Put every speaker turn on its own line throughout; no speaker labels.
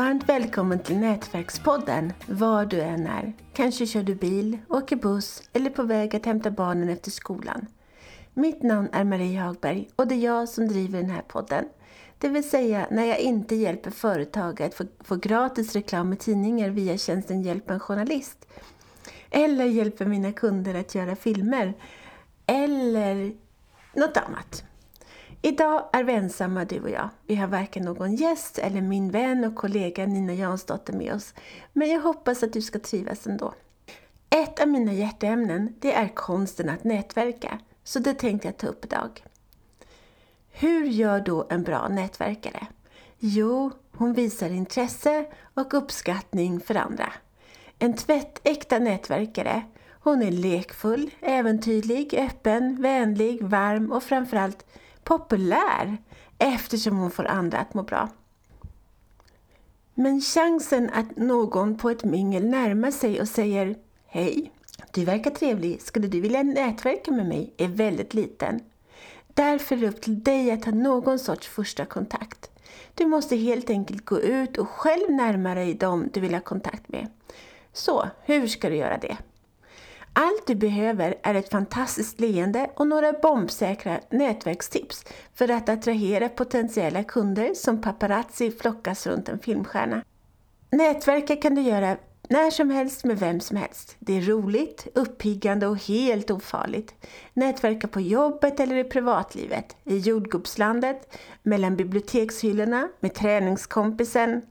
Varmt välkommen till Nätverkspodden, var du än är. Kanske kör du bil, åker buss eller är på väg att hämta barnen efter skolan. Mitt namn är Marie Hagberg och det är jag som driver den här podden. Det vill säga när jag inte hjälper företag att få, få gratis reklam i tidningar via tjänsten Hjälp en journalist. Eller hjälper mina kunder att göra filmer. Eller något annat. Idag är vi ensamma du och jag. Vi har varken någon gäst eller min vän och kollega Nina Jansdotter med oss. Men jag hoppas att du ska trivas ändå. Ett av mina hjärteämnen det är konsten att nätverka. Så det tänkte jag ta upp idag. Hur gör då en bra nätverkare? Jo, hon visar intresse och uppskattning för andra. En tvättäkta nätverkare. Hon är lekfull, äventyrlig, öppen, vänlig, varm och framförallt populär eftersom hon får andra att må bra. Men chansen att någon på ett mingel närmar sig och säger Hej, du verkar trevlig, skulle du vilja nätverka med mig? är väldigt liten. Därför är det upp till dig att ha någon sorts första kontakt. Du måste helt enkelt gå ut och själv närma dig dem du vill ha kontakt med. Så, hur ska du göra det? Allt du behöver är ett fantastiskt leende och några bombsäkra nätverkstips för att attrahera potentiella kunder som paparazzi flockas runt en filmstjärna. Nätverka kan du göra när som helst med vem som helst. Det är roligt, uppiggande och helt ofarligt. Nätverka på jobbet eller i privatlivet, i jordgubbslandet, mellan bibliotekshyllorna, med träningskompisen,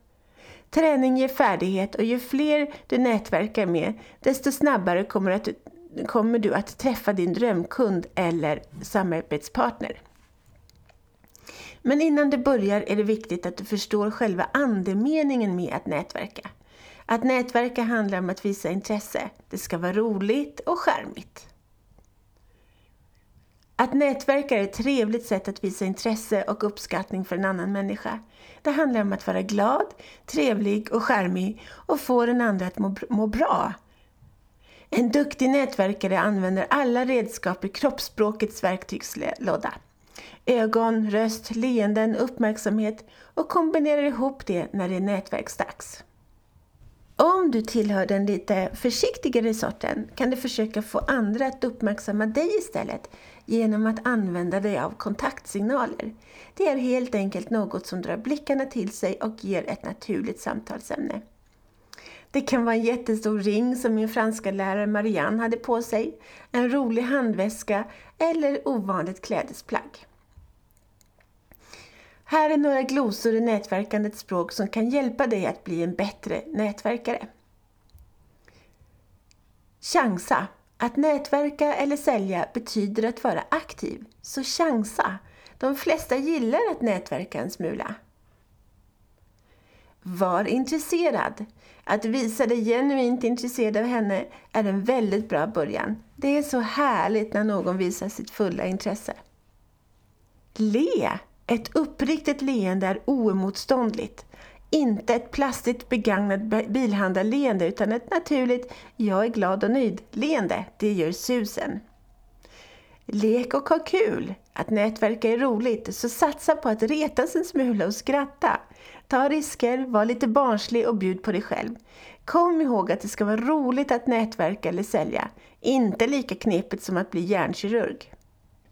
Träning ger färdighet och ju fler du nätverkar med, desto snabbare kommer, att, kommer du att träffa din drömkund eller samarbetspartner. Men innan du börjar är det viktigt att du förstår själva andemeningen med att nätverka. Att nätverka handlar om att visa intresse. Det ska vara roligt och skärmigt. Att nätverka är ett trevligt sätt att visa intresse och uppskattning för en annan människa. Det handlar om att vara glad, trevlig och charmig och få den andra att må, må bra. En duktig nätverkare använder alla redskap i kroppsspråkets verktygslåda. Ögon, röst, leenden, uppmärksamhet och kombinerar ihop det när det är nätverksdags. Om du tillhör den lite försiktigare sorten kan du försöka få andra att uppmärksamma dig istället genom att använda dig av kontaktsignaler. Det är helt enkelt något som drar blickarna till sig och ger ett naturligt samtalsämne. Det kan vara en jättestor ring som min franska lärare Marianne hade på sig, en rolig handväska eller ovanligt klädesplagg. Här är några glosor i nätverkandets språk som kan hjälpa dig att bli en bättre nätverkare. Chansa. Att nätverka eller sälja betyder att vara aktiv, så chansa. De flesta gillar att nätverka en smula. Var intresserad. Att visa dig genuint intresserad av henne är en väldigt bra början. Det är så härligt när någon visar sitt fulla intresse. Le. Ett uppriktigt leende är oemotståndligt. Inte ett plastigt begagnat bilhandlarleende utan ett naturligt ”jag är glad och nöjd”-leende. Det gör susen. Lek och ha kul. Att nätverka är roligt, så satsa på att retas en smula och skratta. Ta risker, var lite barnslig och bjud på dig själv. Kom ihåg att det ska vara roligt att nätverka eller sälja. Inte lika knepigt som att bli hjärnkirurg.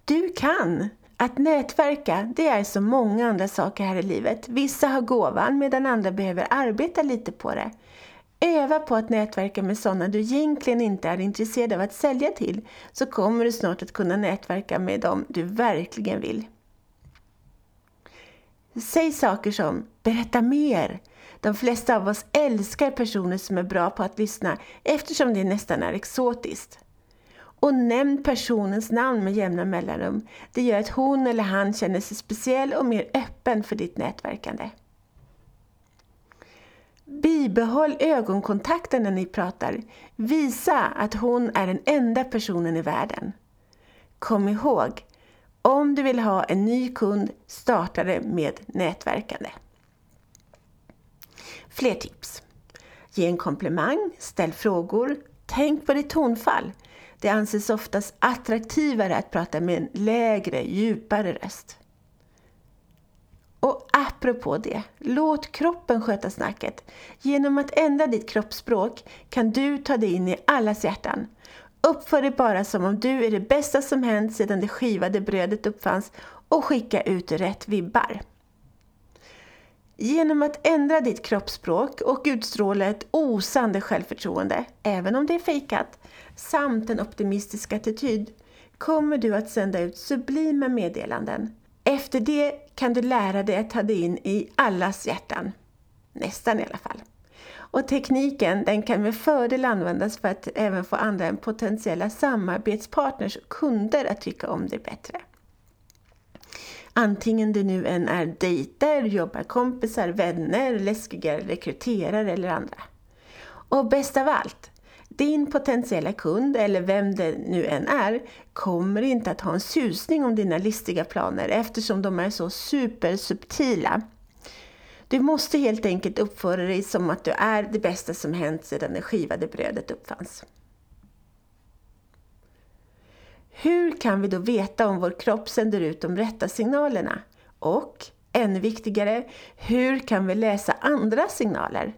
Du kan! Att nätverka, det är som många andra saker här i livet. Vissa har gåvan medan andra behöver arbeta lite på det. Öva på att nätverka med sådana du egentligen inte är intresserad av att sälja till, så kommer du snart att kunna nätverka med dem du verkligen vill. Säg saker som ”berätta mer”. De flesta av oss älskar personer som är bra på att lyssna eftersom det nästan är exotiskt. Och nämn personens namn med jämna mellanrum. Det gör att hon eller han känner sig speciell och mer öppen för ditt nätverkande. Bibehåll ögonkontakten när ni pratar. Visa att hon är den enda personen i världen. Kom ihåg, om du vill ha en ny kund, starta det med nätverkande. Fler tips. Ge en komplimang, ställ frågor, tänk på ditt tonfall. Det anses oftast attraktivare att prata med en lägre, djupare röst. Och apropå det, låt kroppen sköta snacket. Genom att ändra ditt kroppsspråk kan du ta dig in i allas hjärtan. Uppför dig bara som om du är det bästa som hänt sedan det skivade brödet uppfanns och skicka ut rätt vibbar. Genom att ändra ditt kroppsspråk och utstråla ett osande självförtroende, även om det är fejkat, samt en optimistisk attityd, kommer du att sända ut sublima meddelanden. Efter det kan du lära dig att ta dig in i allas hjärtan. Nästan i alla fall. Och tekniken den kan med fördel användas för att även få andra än potentiella samarbetspartners och kunder att tycka om dig bättre. Antingen det nu än är dejter, jobbarkompisar, vänner, läskiga rekryterare eller andra. Och bäst av allt, din potentiella kund, eller vem det nu än är, kommer inte att ha en susning om dina listiga planer eftersom de är så supersubtila. Du måste helt enkelt uppföra dig som att du är det bästa som hänt sedan det skivade brödet uppfanns. Hur kan vi då veta om vår kropp sänder ut de rätta signalerna? Och, ännu viktigare, hur kan vi läsa andra signaler?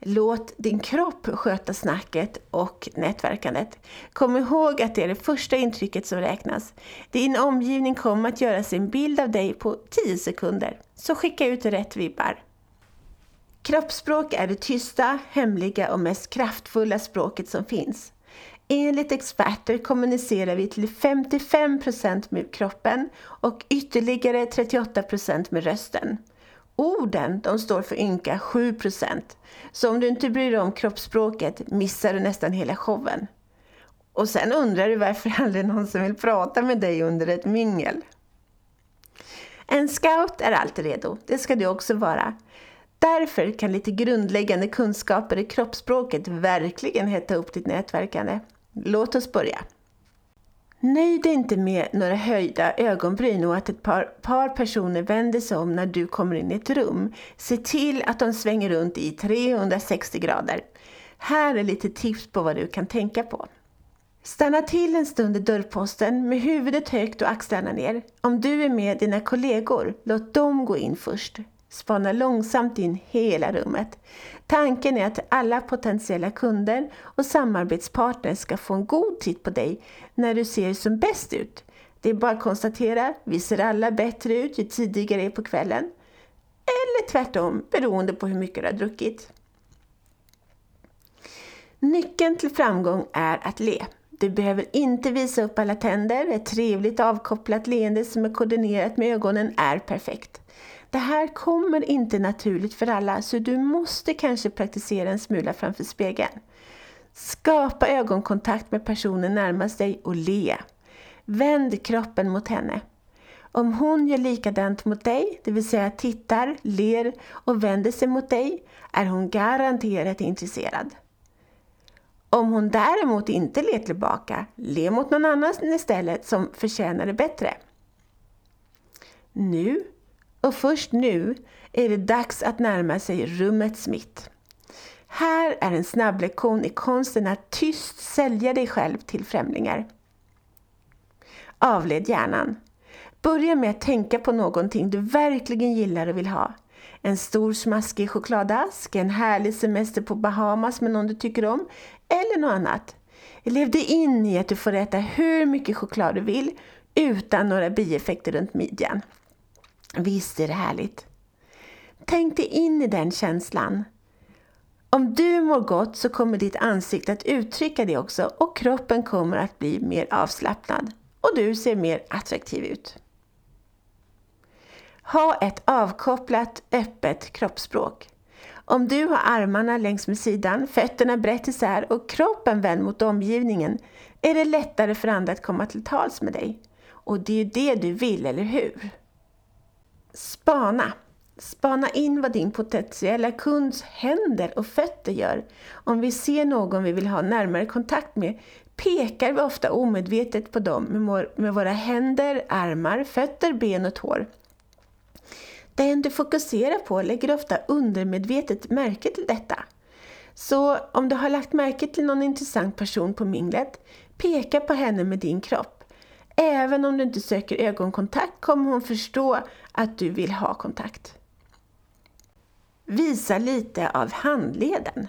Låt din kropp sköta snacket och nätverkandet. Kom ihåg att det är det första intrycket som räknas. Din omgivning kommer att göra sin bild av dig på 10 sekunder, så skicka ut rätt vibbar. Kroppsspråk är det tysta, hemliga och mest kraftfulla språket som finns. Enligt experter kommunicerar vi till 55% med kroppen och ytterligare 38% med rösten. Orden de står för ynka 7%. Så om du inte bryr dig om kroppsspråket missar du nästan hela showen. Och sen undrar du varför aldrig någon som vill prata med dig under ett mingel. En scout är alltid redo, det ska du också vara. Därför kan lite grundläggande kunskaper i kroppsspråket verkligen hetta upp ditt nätverkande. Låt oss börja. Nöj dig inte med några höjda ögonbryn och att ett par, par personer vänder sig om när du kommer in i ett rum. Se till att de svänger runt i 360 grader. Här är lite tips på vad du kan tänka på. Stanna till en stund i dörrposten med huvudet högt och axlarna ner. Om du är med dina kollegor, låt dem gå in först. Spana långsamt in hela rummet. Tanken är att alla potentiella kunder och samarbetspartners ska få en god titt på dig när du ser som bäst ut. Det är bara att konstatera, vi ser alla bättre ut ju tidigare det är på kvällen. Eller tvärtom, beroende på hur mycket du har druckit. Nyckeln till framgång är att le. Du behöver inte visa upp alla tänder. Ett trevligt avkopplat leende som är koordinerat med ögonen är perfekt. Det här kommer inte naturligt för alla så du måste kanske praktisera en smula framför spegeln. Skapa ögonkontakt med personen närmast dig och le. Vänd kroppen mot henne. Om hon gör likadant mot dig, det vill säga tittar, ler och vänder sig mot dig, är hon garanterat intresserad. Om hon däremot inte ler tillbaka, le mot någon annan istället som förtjänar det bättre. Nu och först nu är det dags att närma sig rummets mitt. Här är en snabblektion i konsten att tyst sälja dig själv till främlingar. Avled hjärnan. Börja med att tänka på någonting du verkligen gillar och vill ha. En stor smaskig chokladask, en härlig semester på Bahamas med någon du tycker om, eller något annat. Lev dig in i att du får äta hur mycket choklad du vill utan några bieffekter runt midjan. Visst är det härligt? Tänk dig in i den känslan. Om du mår gott så kommer ditt ansikte att uttrycka det också och kroppen kommer att bli mer avslappnad och du ser mer attraktiv ut. Ha ett avkopplat, öppet kroppsspråk. Om du har armarna längs med sidan, fötterna brett isär och kroppen vänd mot omgivningen är det lättare för andra att komma till tals med dig. Och det är ju det du vill, eller hur? Spana. Spana in vad din potentiella kunds händer och fötter gör. Om vi ser någon vi vill ha närmare kontakt med pekar vi ofta omedvetet på dem med våra händer, armar, fötter, ben och tår. Den du fokuserar på lägger ofta undermedvetet märke till detta. Så om du har lagt märke till någon intressant person på minglet, peka på henne med din kropp. Även om du inte söker ögonkontakt kommer hon förstå att du vill ha kontakt. Visa lite av handleden.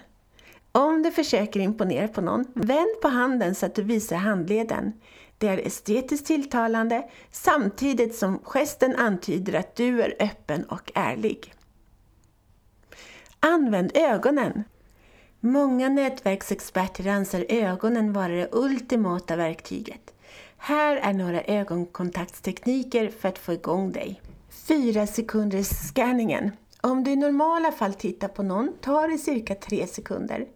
Om du försöker imponera på någon, vänd på handen så att du visar handleden. Det är estetiskt tilltalande samtidigt som gesten antyder att du är öppen och ärlig. Använd ögonen. Många nätverksexperter anser ögonen vara det ultimata verktyget. Här är några ögonkontaktstekniker för att få igång dig. 4 sekunders scanningen. Om du i normala fall tittar på någon tar det cirka 3 sekunder.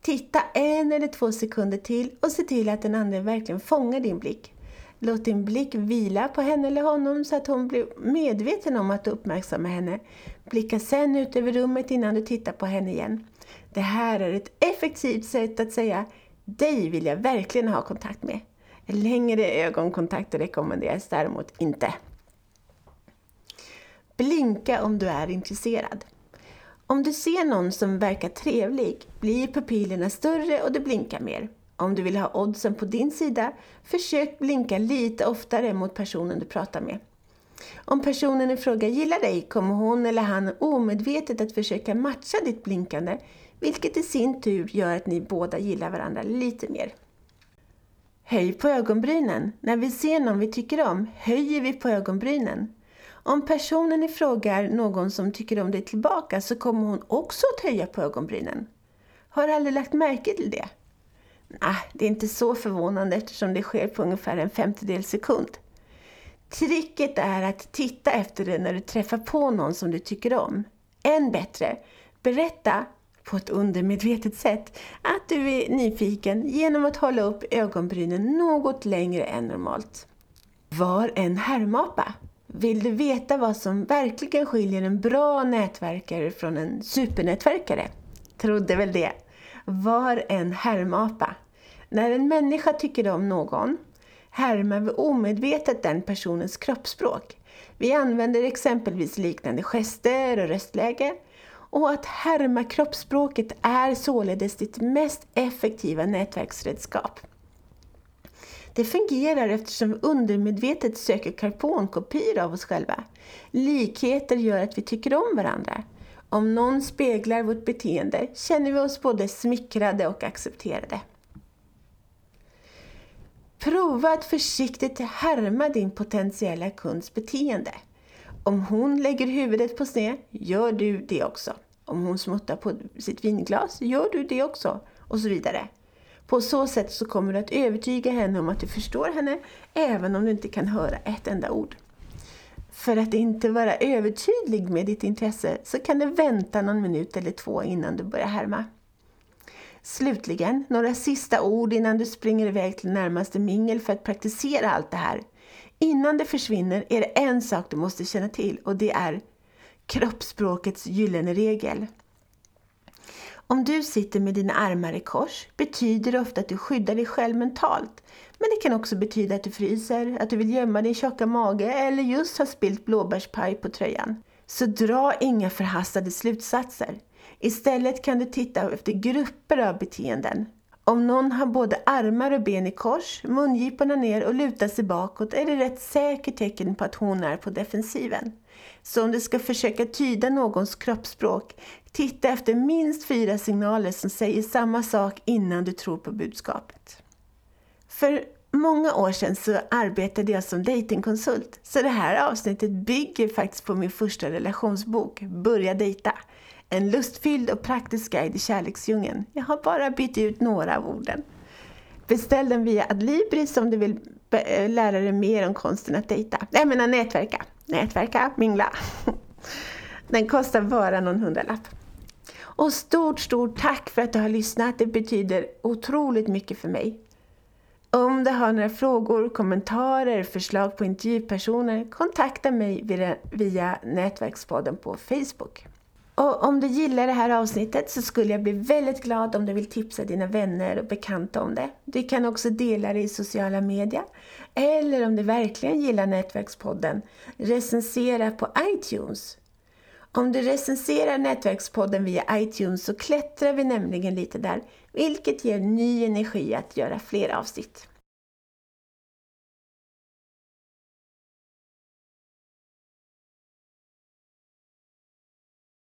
Titta en eller två sekunder till och se till att den andra verkligen fångar din blick. Låt din blick vila på henne eller honom så att hon blir medveten om att du uppmärksammar henne. Blicka sen ut över rummet innan du tittar på henne igen. Det här är ett effektivt sätt att säga dig vill jag verkligen ha kontakt med. Längre ögonkontakt rekommenderas däremot inte. Blinka om du är intresserad. Om du ser någon som verkar trevlig blir pupillerna större och du blinkar mer. Om du vill ha oddsen på din sida, försök blinka lite oftare mot personen du pratar med. Om personen i fråga gillar dig kommer hon eller han omedvetet att försöka matcha ditt blinkande, vilket i sin tur gör att ni båda gillar varandra lite mer. Höj på ögonbrynen. När vi ser någon vi tycker om höjer vi på ögonbrynen. Om personen i fråga är någon som tycker om dig tillbaka så kommer hon också att höja på ögonbrynen. Har du aldrig lagt märke till det? Nej, det är inte så förvånande eftersom det sker på ungefär en femtedel sekund. Tricket är att titta efter det när du träffar på någon som du tycker om. Än bättre, berätta på ett undermedvetet sätt att du är nyfiken genom att hålla upp ögonbrynen något längre än normalt. Var en härmapa. Vill du veta vad som verkligen skiljer en bra nätverkare från en supernätverkare? Trodde väl det. Var en härmapa. När en människa tycker om någon härmar vi omedvetet den personens kroppsspråk. Vi använder exempelvis liknande gester och röstläge. Och att härma kroppsspråket är således ditt mest effektiva nätverksredskap. Det fungerar eftersom vi undermedvetet söker karbonkopior av oss själva. Likheter gör att vi tycker om varandra. Om någon speglar vårt beteende känner vi oss både smickrade och accepterade. Prova att försiktigt härma din potentiella kunds beteende. Om hon lägger huvudet på sned, gör du det också. Om hon smuttar på sitt vinglas, gör du det också. Och så vidare. På så sätt så kommer du att övertyga henne om att du förstår henne, även om du inte kan höra ett enda ord. För att inte vara övertydlig med ditt intresse så kan du vänta någon minut eller två innan du börjar härma. Slutligen, några sista ord innan du springer iväg till närmaste mingel för att praktisera allt det här. Innan det försvinner är det en sak du måste känna till och det är kroppsspråkets gyllene regel. Om du sitter med dina armar i kors betyder det ofta att du skyddar dig själv mentalt. Men det kan också betyda att du fryser, att du vill gömma din tjocka mage eller just har spilt blåbärspaj på tröjan. Så dra inga förhastade slutsatser. Istället kan du titta efter grupper av beteenden. Om någon har både armar och ben i kors, mungiporna ner och lutar sig bakåt är det ett säkert tecken på att hon är på defensiven. Så om du ska försöka tyda någons kroppsspråk, titta efter minst fyra signaler som säger samma sak innan du tror på budskapet. För många år sedan så arbetade jag som datingkonsult, så det här avsnittet bygger faktiskt på min första relationsbok, Börja dejta. En lustfylld och praktisk guide i kärleksdjungeln. Jag har bara bytt ut några av orden. Beställ den via Adlibris om du vill eh, lära dig mer om konsten att dejta. Jag menar nätverka. Nätverka, mingla. Den kostar bara någon hundralapp. Och stort, stort tack för att du har lyssnat. Det betyder otroligt mycket för mig. Om du har några frågor, kommentarer, förslag på intervjupersoner, kontakta mig via, via Nätverkspodden på Facebook. Och om du gillar det här avsnittet så skulle jag bli väldigt glad om du vill tipsa dina vänner och bekanta om det. Du kan också dela det i sociala medier. Eller om du verkligen gillar Nätverkspodden, recensera på iTunes. Om du recenserar Nätverkspodden via iTunes så klättrar vi nämligen lite där, vilket ger ny energi att göra fler avsnitt.